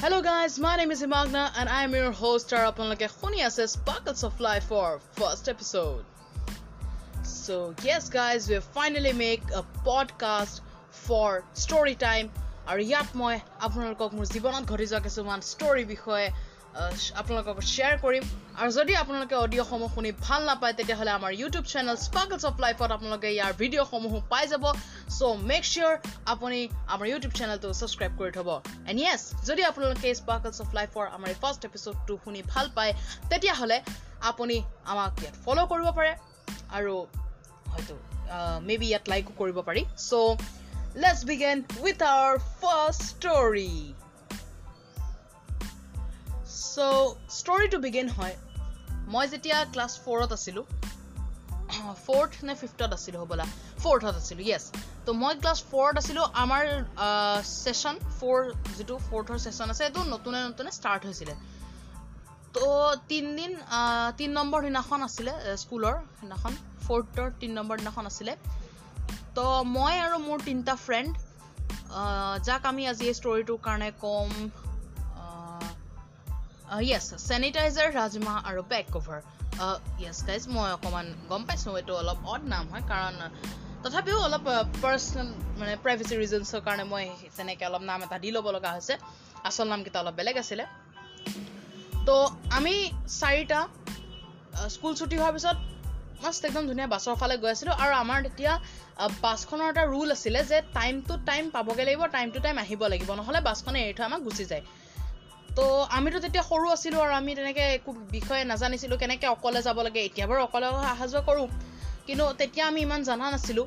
Hello guys, my name is Imagna and I am your host আৰু আপোনালোকে শুনি আছে Life for first episode. So yes guys, we have finally make a podcast for story time আৰু ইয়াত মই আপোনালোকক মোৰ জীৱনত ঘটি যোৱা কিছুমান ষ্টৰী বিষয়ে আপোনালোকক শ্বেয়াৰ কৰিম। আৰু যদি আপোনালোকে অডিঅ'সমূহ শুনি ভাল নাপায় তেতিয়াহ'লে আমাৰ ইউটিউব চেনেল স্পাৰ্কলছ অফ লাইফত আপোনালোকে ইয়াৰ ভিডিঅ'সমূহো পাই যাব। চ' মেক চিয়'ৰ আপুনি আমাৰ ইউটিউব চেনেলটো ছাবস্ক্ৰাইব কৰি থ'ব। এণ্ড য়েছ যদি আপোনালোকে স্পাৰ্কলছ অফ লাইফৰ আমাৰ এই ফাৰ্ষ্ট এপিছ'ডটো শুনি ভাল পায় তেতিয়াহ'লে আপুনি আমাক ইয়াত ফ'ল' কৰিব পাৰে। আৰু হয়তো মে বি ইয়াত লাইকো কৰিব পাৰি। So' let's begin with our first story so' ষ্টৰিটো begin হয় মই যেতিয়া ক্লাছ ফ'ৰত আছিলোঁ ফ'ৰ্থ নে ফিফ্থত আছিলোঁ হ'বলা ফ'ৰ্থত আছিলোঁ য়েছ ত' মই ক্লাছ ফ'ৰত আছিলোঁ আমাৰ ছেশ্যন ফ'ৰ যিটো ফ'ৰ্থৰ ছেশ্যন আছে সেইটো নতুনে নতুনে ষ্টাৰ্ট হৈছিলে। ত' তিনিদিন তিনি নম্বৰ দিনাখন আছিলে স্কুলৰ সেইদিনাখন ফ'ৰ্থৰ তিনি নম্বৰ দিনাখন আছিলে। ত' মই আৰু মোৰ তিনিটা ফ্ৰেণ্ড যাক আমি আজি এই ষ্টৰিটোৰ কাৰণে ক'ম য়েছ চেনিটাইজাৰ ৰাজমাহ আৰু বেক কভাৰ য়েছ গাইজ মই অকণমান গম পাইছোঁ এইটো অলপ অড নাম হয় কাৰণ তথাপিও অলপ পাৰ্চনেল মানে প্ৰাইভেচি ৰিজনছৰ কাৰণে মই তেনেকৈ অলপ নাম এটা দি ল'ব লগা হৈছে। আচল নামকেইটা অলপ বেলেগ আছিলে। তো আমি চাৰিটা স্কুল ছুটি হোৱাৰ পিছত মাষ্ট একদম ধুনীয়া বাছৰ ফালে গৈ আছিলোঁ আৰু আমাৰ তেতিয়া বাছখনৰ এটা ৰুল আছিলে যে টাইম টু টাইম পাবগৈ লাগিব টাইম টু টাইম আহিব লাগিব। নহ'লে বাছখনে এৰি থৈ আমাক গুচি যায়। তো আমিতো তেতিয়া সৰু আছিলোঁ আৰু আমি তেনেকৈ একো বিষয়ে নাজানিছিলোঁ কেনেকৈ অকলে যাব লাগে এতিয়া বাৰু অকলে অহা যোৱা কৰোঁ। কিন্তু তেতিয়া আমি ইমান জনা নাছিলোঁ।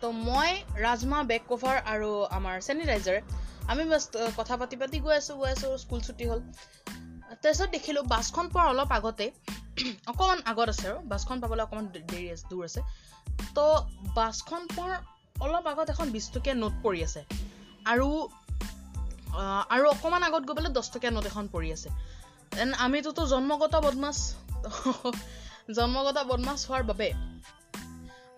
তো মই ৰাজমাহ বেক কভাৰ আৰু আমাৰ চেনিটাইজাৰ আমি কথা পাতি পাতি গৈ আছোঁ গৈ আছোঁ স্কুল ছুটি হ'ল। তাৰপিছত দেখিলোঁ বাছখন পোৱাৰ অলপ আগতে অকণমান আগত আছে আৰু বাছখন পাবলৈ অকণমান দেৰি আছে দূৰ আছে। তো বাছখন পোৱাৰ অলপ আগত এখন বিছ টকীয়া নোট পৰি আছে। আৰু আৰু অকণমান আগত গৈ পেলাই দহ টকীয়া নোট এখন পৰি আছে। দেন আমিতোতো জন্মগত বদমাছ। জন্মগত বদমাছ হোৱাৰ বাবে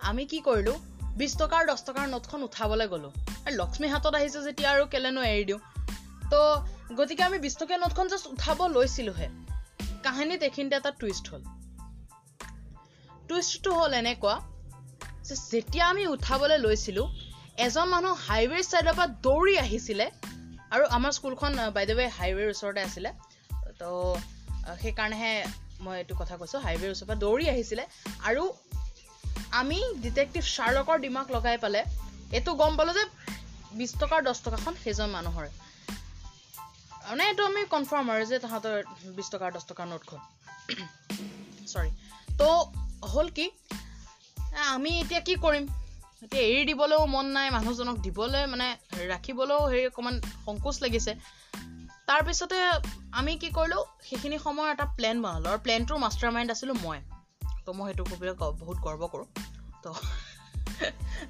আমি কি কৰিলোঁ বিছ টকাৰ দহ টকাৰ নোটখন উঠাবলৈ গ'লোঁ। আৰু লক্ষ্মী হাতত আহিছে যেতিয়া আৰু কেলেনো এৰি দিওঁ। তো গতিকে আমি বিছ টকীয়া নোটখন জাষ্ট উঠাব লৈছিলোঁহে। কাহিনীত এইখিনিতে এটা টুইষ্ট হ'ল। টুইষ্টটো হ'ল এনেকুৱা যে যেতিয়া আমি উঠাবলৈ লৈছিলোঁ এজন মানুহ হাইৱেৰ ছাইডৰ পৰা দৌৰি আহিছিলে। আৰু আমাৰ স্কুলখন বাইদেৱে হাইৱেৰ ওচৰতে আছিলে। তো সেইকাৰণেহে মই এইটো কথা কৈছোঁ হাইৱেৰ ওচৰৰ পৰা দৌৰি আহিছিলে। আৰু আমি ডিটেক্টিভ শ্বাৰ্লকৰ ডিমাক লগাই পালে এইটো গম পালোঁ যে বিছ টকাৰ দহ টকাখন সেইজন মানুহৰে। মানে এইটো আমি কনফাৰ্ম আৰু যে তাহাঁতৰ বিছ টকাৰ দহ টকাৰ নোটখন। চৰি তো হ'ল কি আমি এতিয়া কি কৰিম? এতিয়া এৰি দিবলৈও মন নাই মানুহজনক দিবলৈ মানে ৰাখিবলৈও হেৰি অকণমান সংকোচ লাগিছে। তাৰপিছতে আমি কি কৰিলোঁ সেইখিনি সময়ৰ এটা প্লেন বনালোঁ আৰু প্লেনটোৰ মাষ্টাৰ মাইণ্ড আছিলোঁ মই। তো মই সেইটো ক'বলৈ বহুত গৰ্ব কৰোঁ। তো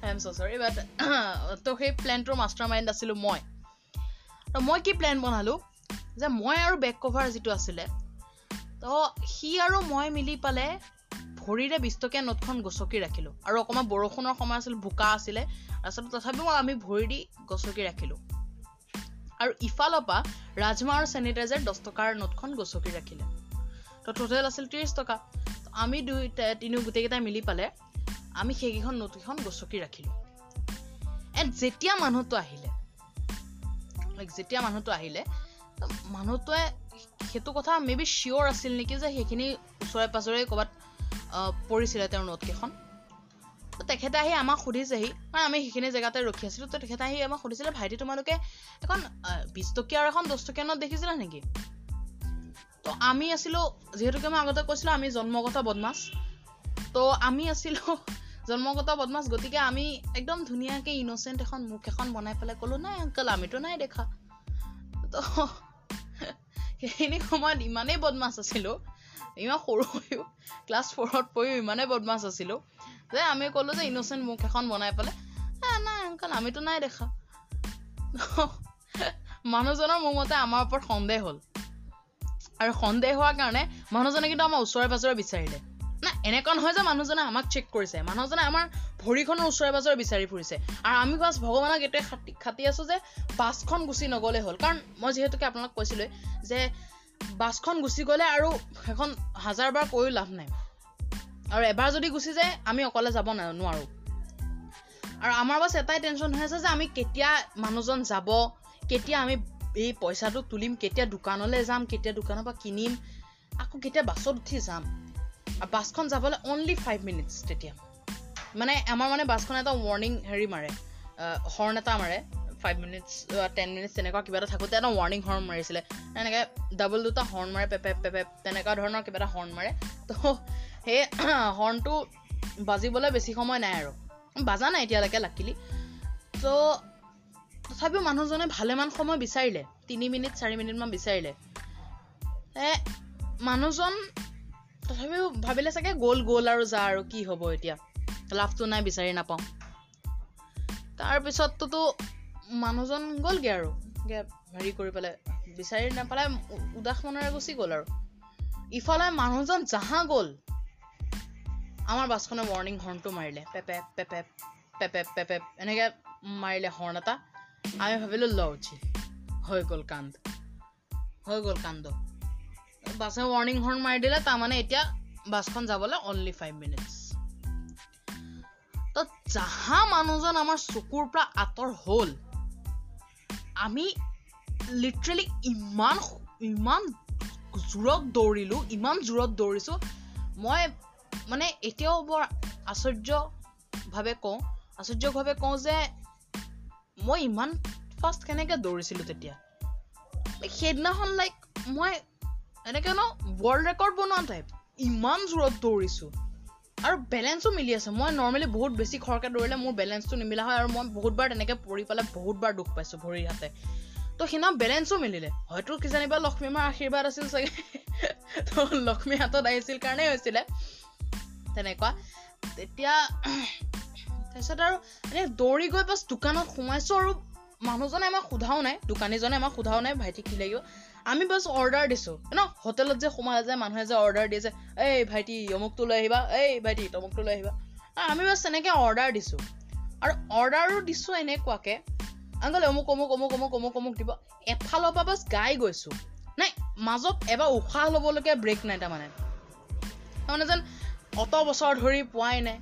আই এম চ' চৰি বাট তো সেই প্লেনটোৰ মাষ্টাৰ মাইণ্ড আছিলোঁ মই। তো মই কি প্লেন বনালোঁ যে মই আৰু বেক কভাৰ যিটো আছিলে তো সি আৰু মই মিলি পালে ভৰিৰে বিছ টকীয়া নোটখন গচকি ৰাখিলোঁ। আৰু অকণমান বৰষুণৰ সময় আছিল বোকা আছিলে তাৰপিছত তথাপিও আমি ভৰি দি গচকি ৰাখিলোঁ। আৰু ইফালৰ পৰা ৰাজমাহ আৰু চেনিটাইজাৰ দহ টকাৰ নোটখন গচকি ৰাখিলে। তো টোটেল আছিল ত্ৰিছ টকা। আমি দুই তিনি গোটেইকেইটাই মিলি পালে আমি সেইকেইখন নোটকেইখন গচকি ৰাখিলোঁ। এণ্ড যেতিয়া মানুহটো আহিলে লাইক যেতিয়া মানুহটো আহিলে মানুহটোৱে সেইটো কথা মে বি চিয়'ৰ আছিল নেকি যে সেইখিনি ওচৰে পাঁজৰে ক'ৰবাত পৰিছিলে তেওঁৰ নোটকেইখন তেখেতে আহি আমাক সুধিছেহি মানে আমি সেইখিনি জেগাতে ৰখি আছিলোঁ তো তেখেতে আহি আমাক সুধিছিলে ভাইটি তোমালোকে এখন বিছ টকীয়া আৰু এখন দহ টকীয়া নোট দেখিছিলা নেকি? তো আমি আছিলোঁ যিহেতুকে মই আগতে কৈছিলোঁ আমি জন্মগত বদমাছ। তো আমি আছিলোঁ জন্মগত বদমাছ গতিকে আমি একদম ধুনীয়াকৈ ইনচেণ্ট এখন মুখ এখন বনাই পেলাই ক'লোঁ নাই আংকল আমিতো নাই দেখা। তো সেইখিনি সময়ত ইমানেই বদমাছ আছিলোঁ ইমান সৰু হৈও ক্লাছ ফ'ৰত পঢ়িও ইমানেই বদমাছ আছিলোঁ যে আমি ক'লোঁ যে ইনচেণ্ট মুখ এখন বনাই পেলাই নাই আংকল আমিতো নাই দেখা। মানুহজনৰ মোৰ মতে আমাৰ ওপৰত সন্দেহ হ'ল। আৰু সন্দেহ হোৱাৰ কাৰণে মানুহজনে কিন্তু আমাৰ ওচৰে পাজৰে বিচাৰিলে। না এনেকুৱা নহয় যে মানুহজনে আমাক চেক কৰিছে মানুহজনে আমাৰ ভৰিখনৰ ওচৰে পাজৰে বিচাৰি ফুৰিছে। আৰু আমি বাছ ভগৱানক এইটোৱে খাটি খাটি আছো যে বাছখন গুচি নগ'লে হ'ল। কাৰণ মই যিহেতুকে আপোনালোক কৈছিলোৱে যে বাছখন গুচি গ'লে আৰু সেইখন হাজাৰবাৰ কৈও লাভ নাই। আৰু এবাৰ যদি গুচি যায় আমি অকলে যাব নোৱাৰোঁ। আৰু আমাৰ বাছ এটাই টেনশ্যন হৈ আছে যে আমি কেতিয়া মানুহজন যাব কেতিয়া আমি এই পইচাটো তুলিম কেতিয়া দোকানলৈ যাম কেতিয়া দোকানৰ পৰা কিনিম আকৌ কেতিয়া বাছত উঠি যাম। আৰু বাছখন যাবলৈ অনলি ফাইভ মিনিটছ তেতিয়া। মানে আমাৰ মানে বাছখন এটা ৱাৰ্ণিং হেৰি মাৰে হৰ্ণ এটা মাৰে। ফাইভ মিনিটছ টেন মিনিটছ তেনেকুৱা কিবা এটা থাকোঁতে এটা ৱাৰ্ণিং হৰ্ণ মাৰিছিলে। এনেকৈ ডাবল দুটা হৰ্ণ মাৰে পেপে পেপে তেনেকুৱা ধৰণৰ কিবা এটা হৰ্ণ মাৰে। তো সেই হৰ্ণটো বাজিবলৈ বেছি সময় নাই আৰু। বাজা নাই এতিয়ালৈকে লাকিলি তো তথাপিও মানুহজনে ভালেমান সময় বিচাৰিলে। তিনি মিনিট চাৰি মিনিটমান বিচাৰিলে। মানুহজন তথাপিও ভাবিলে চাগে গ'ল গ'ল আৰু যা আৰু কি হ'ব এতিয়া। লাভটো নাই বিচাৰি নাপাওঁ। তাৰপিছততো মানুহজন গ'লগে আৰু। হেৰি কৰি পেলাই বিচাৰি নাপালে উদাস মনেৰে গুচি গ'ল আৰু। ইফালে মানুহজন জাহা গ'ল আমাৰ বাছখনে মৰ্ণিং হৰ্ণটো মাৰিলে পেপে পেপে পেপে পেপে এনেকে মাৰিলে হৰ্ণ এটা। আমি ভাবিলো ল উঠি। হৈ গ'ল কান্দ হৈ গ'ল কান্দ বাছে ৱাৰ্ণিং হৰ্ণ মাৰি দিলে তাৰমানে এতিয়া বাছখন যাবলৈ অনলি ফাইভ মিনিটছ তো যাহা মানুহজন আমাৰ চকুৰ পৰা আঁতৰ হ'ল আমি লিটাৰেলি ইমান ইমান জোৰত দৌৰিলো ইমান জোৰত দৌৰিছো। মই মানে এতিয়াও বৰ আশ্চৰ্যভাৱে কওঁ আশ্চৰ্যভাৱে কওঁ যে মই ইমান ফাষ্ট কেনেকে দৌৰিছিলো তেতিয়া। সেইদিনাখন লাইক মই এনেকে ন ৱৰ্ল্ড ৰেকৰ্ড বনোৱা টাইপ ইমান জোৰত দৌৰিছো। আৰু বেলেঞ্চো মিলি আছে। মই নৰ্মেলি বহুত বেছি খৰকৈ দৌৰিলে মোৰ বেলেঞ্চটো নিমিলা হয় আৰু মই বহুতবাৰ তেনেকৈ পৰি পেলাই বহুতবাৰ দুখ পাইছোঁ ভৰিৰ হাতে। তো সেইদিনা বেলেঞ্চো মিলিলে। হয়তো কিজানিবা লক্ষ্মী মাৰ আশীৰ্বাদ আছিল চাগে। তো লক্ষ্মী হাতত আহিছিল কাৰণেই হৈছিলে। তেনেকুৱা। তেতিয়া তাৰপিছত আৰু এনেই দৌৰি গৈ পাছ দোকানত সোমাইছোঁ আৰু মানুহজনে আমাক সোধাও নাই দোকানীজনে আমাক সোধাও নাই ভাইটি কি লাগিব। আমি বাছ অৰ্ডাৰ দিছোঁ। ন হোটেলত যে সোমাই যে মানুহে যে অৰ্ডাৰ দিয়ে যে এই ভাইটি অমুকটো লৈ আহিবা এই ভাইটি তমুকটো লৈ আহিবা। আমি বাছ তেনেকৈ অৰ্ডাৰ দিছোঁ। আৰু অৰ্ডাৰো দিছোঁ এনেকুৱাকৈ। আংকল অমুক অমুক অমুক অমুক অমুক অমুক দিব। এফালৰ পৰা বাছ গাই গৈছোঁ। নাই মাজত এবাৰ উশাহ ল'বলৈকে ব্ৰেক নাই তাৰমানে। তাৰমানে যেন অত বছৰ ধৰি পোৱাই নাই।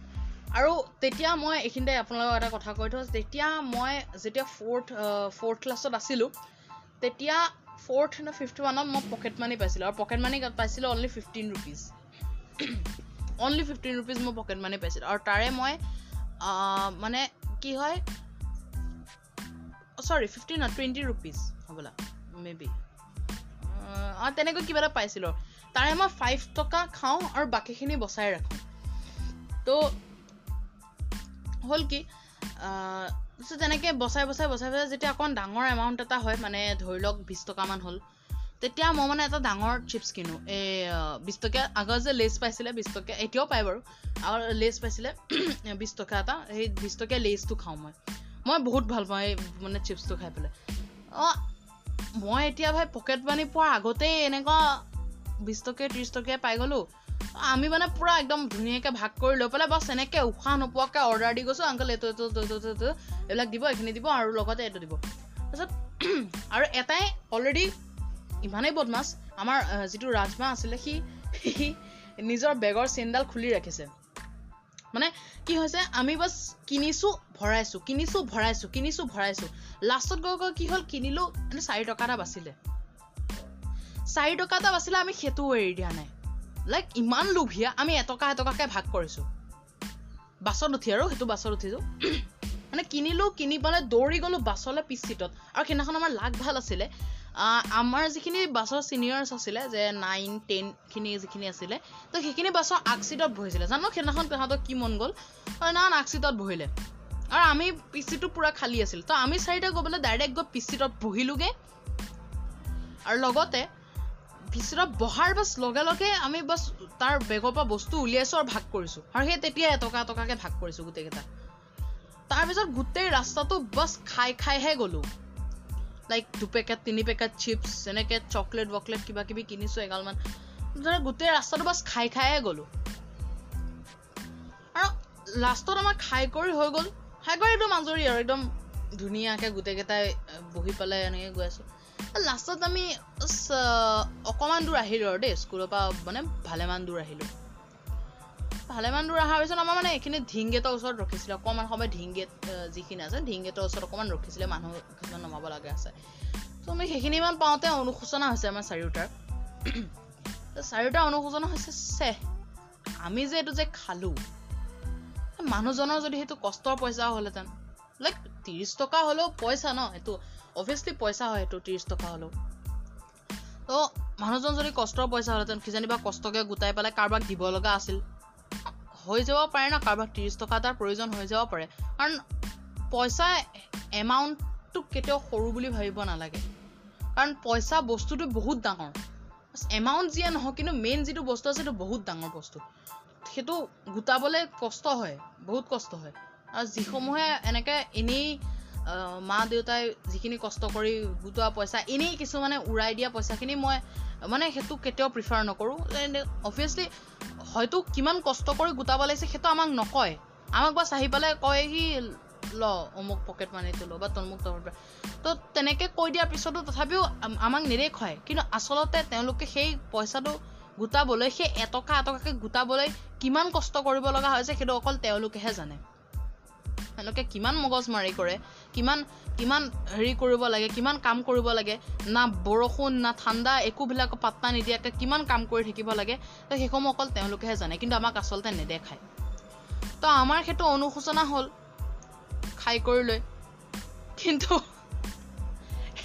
আৰু তেতিয়া মই এইখিনিতে আপোনালোকক এটা কথা কৈ থওঁ তেতিয়া মই যেতিয়া ফ'ৰ্থ ফ'ৰ্থ ক্লাছত আছিলোঁ তেতিয়া ফ'ৰ্থ নে ফিফ্থ ওৱানত মই পকেট মানি পাইছিলোঁ আৰু পকেট মানি পাইছিলোঁ only fifteen rupees only fifteen rupees মই পকেট মানি পাইছিলোঁ আৰু তাৰে মই মানে কি হয় চৰি ফিফটিন টুৱেণ্টি ৰুপিজ হ'বলা মে বি তেনেকৈ কিবা এটা পাইছিলোঁ তাৰে মই ফাইভ টকা খাওঁ আৰু বাকীখিনি বচাই ৰাখোঁ তো হ'ল কি তেনেকৈ বচাই বচাই বচাই বচাই যেতিয়া অকণ ডাঙৰ এমাউণ্ট এটা হয় মানে ধৰি লওক বিছ টকামান হ'ল তেতিয়া মই মানে এটা ডাঙৰ চিপছ কিনো। এই বিছ টকীয়া আগত যে লেজ পাইছিলে বিছ টকীয়া এতিয়াও পায় বাৰু আগৰ লেজ পাইছিলে বিছ টকা এটা সেই বিছ টকীয়া লেজটো খাওঁ মই। মই বহুত ভাল পাওঁ এই মানে চিপছটো খাই পেলাই। অঁ মই এতিয়া ভাই পকেট মানি পোৱাৰ আগতেই এনেকুৱা বিছ টকীয়া ত্ৰিছ টকীয়া পাই গ'লোঁ আমি মানে পুৰা একদম ধুনীয়াকৈ ভাগ কৰি লৈ পেলাই বাছ এনেকৈ উশাহ নোপোৱাকৈ অৰ্ডাৰ দি গৈছোঁ আংকল এইটো এইটো এইটো এইটো এইবিলাক দিব এইখিনি দিব আৰু লগতে এইটো দিব। তাৰপিছত আৰু এটাই অলৰেডি ইমানেই বদমাছ আমাৰ যিটো ৰাজমা আছিলে সি সি নিজৰ বেগৰ চেইনডাল খুলি ৰাখিছে। মানে কি হৈছে আমি বাছ কিনিছোঁ ভৰাইছোঁ কিনিছোঁ ভৰাইছোঁ কিনিছোঁ ভৰাইছোঁ। লাষ্টত গৈ গৈ কি হ'ল কিনিলোঁ চাৰি টকা এটা বাচিলে। চাৰি টকা এটা বাচিলে আমি সেইটোও এৰি দিয়া নাই। লাইক ইমান লোভীয়া আমি এটকা এটকাকে ভাগ কৰিছোঁ। বাছত উঠি আৰু সেইটো বাছত উঠিছোঁ। মানে কিনিলোঁ কিনি পেলাই দৌৰি গ'লোঁ বাছলৈ পিছ চিটত। আৰু সেইদিনাখন আমাৰ লাগ ভাল আছিলে। আমাৰ যিখিনি বাছৰ ছিনিয়ৰ্ছ আছিলে যে নাইন টেনখিনি যিখিনি আছিলে তো সেইখিনি বাছৰ আগ চিটত বহিছিলে। জানো সেইদিনাখন তাহাঁতক কি মন গ'ল? সেইদিনাখন আগ চিটত বহিলে। আৰু আমি পিছ চিটটো পূৰা খালী আছিল। তো আমি চাৰিটা গৈ পেলাই ডাইৰেক্ট গৈ পিছ চিটত বহিলোগৈ। আৰু লগতে ভিচিৰত বহাৰ বাছ লগে লগে আমি বাছ তাৰ বেগৰ পৰা বস্তু উলিয়াইছোঁ আৰু ভাগ কৰিছোঁ। আৰু সেই তেতিয়া এটকা এটকাকৈ ভাগ কৰিছোঁ গোটেইকেইটা। তাৰপিছত গোটেই ৰাস্তাটো বাছ খাই খাইহে গ'লোঁ। লাইক দুপেকেট তিনি পেকেট চিপছ এনেকৈ চকলেট বকলেট কিবা কিবি কিনিছোঁ এগালমান। গোটেই ৰাস্তাটো বাছ খাই খাইহে গ'লোঁ। লাষ্টত আমাক খাই কৰি হৈ গ'ল। খাই কৰি একদম আজৰি আৰু একদম ধুনীয়াকৈ গোটেইকেইটাই বহি পেলাই এনেকৈ গৈ আছোঁ। লাষ্টত আমি অকণমান দূৰ আহিলোঁ আৰু দেই স্কুলৰ পৰা মানে ভালেমান দূৰ আহিলোঁ। ভালেমান দূৰ অহাৰ পিছত আমাৰ মানে এইখিনি ঢিং গেটৰ ওচৰত ৰখিছিলে অকণমান সময় ঢিং গেট যিখিনি আছে ঢিং গেটৰ ওচৰত অকণমান ৰখিছিলে মানুহ কিছুমান নমাব লাগে আছে। ত' আমি সেইখিনি ইমান পাওঁতে অনুশোচনা হৈছে আমাৰ চাৰিওটাৰ। চাৰিওটা অনুশোচনা হৈছে চে আমি যে এইটো যে খালোঁ মানুহজনৰ যদি সেইটো কষ্টৰ পইচা হ'লহেঁতেন লাইক ত্ৰিছ টকা হ'লেও পইচা ন সেইটো অভিয়াছলি পইচা হয় সেইটো ত্ৰিছ টকা হ'লেও। ত' মানুহজন যদি কষ্টৰ পইচা হ'লহেঁতেন কিজানিবা কষ্টকে গোটাই পেলাই কাৰোবাক দিব লগা আছিল। হৈ যাব পাৰে ন কাৰোবাক ত্ৰিছ টকা এটাৰ প্ৰয়োজন হৈ যাব পাৰে। কাৰণ পইচা এমাউণ্টটো কেতিয়াও সৰু বুলি ভাবিব নালাগে। কাৰণ পইচা বস্তুটো বহুত ডাঙৰ। এমাউণ্ট যিয়ে নহওক কিন্তু মেইন যিটো বস্তু আছে সেইটো বহুত ডাঙৰ বস্তু। সেইটো গোটাবলৈ কষ্ট হয় বহুত কষ্ট হয়। আৰু যিসমূহে এনেকৈ এনেই মা দেউতাই যিখিনি কষ্ট কৰি গোটোৱা পইচা এনেই কিছুমানে উৰাই দিয়া পইচাখিনি মই মানে সেইটো কেতিয়াও প্ৰিফাৰ নকৰোঁ। অভিয়াছলি হয়তো কিমান কষ্ট কৰি গোটাব লাগিছে সেইটো আমাক নকয়। আমাক বাছ আহি পেলাই কয় সি ল অমুক পকেট মানিটো ল বা তমুক তমুক তো তেনেকৈ কৈ দিয়াৰ পিছতো তথাপিও আমাক নেদেখুৱায়। কিন্তু আচলতে তেওঁলোকে সেই পইচাটো গোটাবলৈ সেই এটকা এটকাকৈ গোটাবলৈ কিমান কষ্ট কৰিব লগা হৈছে সেইটো অকল তেওঁলোকেহে জানে। তেওঁলোকে কিমান মগজ মাৰি কৰে কিমান কিমান হেৰি কৰিব লাগে কিমান কাম কৰিব লাগে না বৰষুণ না ঠাণ্ডা একোবিলাক পাত্তা নিদিয়াকৈ কিমান কাম কৰি থাকিব লাগে তো সেইসমূহ অকল তেওঁলোকেহে জানে কিন্তু আমাক আচলতে নেদেখায়। তো আমাৰ সেইটো অনুশোচনা হ'ল খাই কৰি লৈ। কিন্তু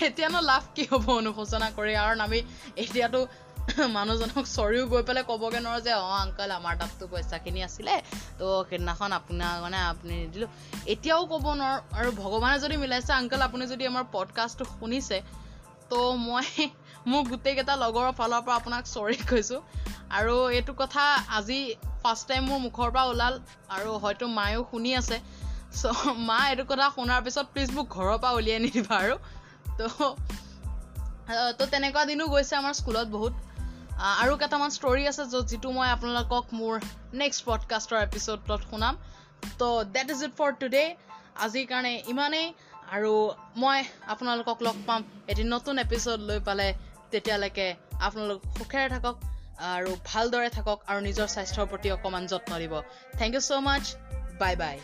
এতিয়ানো লাভ কি হ'ব অনুশোচনা কৰি? কাৰণ আমি এতিয়াতো মানুহজনক চৰিও গৈ পেলাই ক'বগৈ নোৱাৰোঁ যে অঁ আংকল আমাৰ তাততো পইচাখিনি আছিলে তো সেইদিনাখন আপোনাক মানে আপুনি নিদিলোঁ। এতিয়াও ক'ব নোৱাৰোঁ আৰু ভগৱানে যদি মিলাইছে আংকল আপুনি যদি আমাৰ পডকাষ্টটো শুনিছে তো মই মোৰ গোটেইকেইটা লগৰৰ ফালৰ পৰা আপোনাক চৰি কৈছোঁ। আৰু এইটো কথা আজি ফাৰ্ষ্ট টাইম মোৰ মুখৰ পৰা ওলাল আৰু হয়তো মায়েও শুনি আছে। চ' মা এইটো কথা শুনাৰ পিছত প্লিজ মোক ঘৰৰ পৰা উলিয়াই নিদিবা আৰু। তো তো তেনেকুৱা দিনো গৈছে আমাৰ স্কুলত বহুত। আৰু কেইটামান ষ্টৰি আছে য'ত যিটো মই আপোনালোকক মোৰ নেক্সট পডকাষ্টৰ এপিছ'ডত শুনাম। So' that is it for today আজিৰ কাৰণে ইমানেই। আৰু মই আপোনালোকক লগ পাম এটি নতুন এপিছ'ড লৈ পালে তেতিয়ালৈকে আপোনালোক সুখেৰে থাকক আৰু ভালদৰে থাকক আৰু নিজৰ স্বাস্থ্যৰ প্ৰতি অকণমান যত্ন দিব। Thank you so much bye bye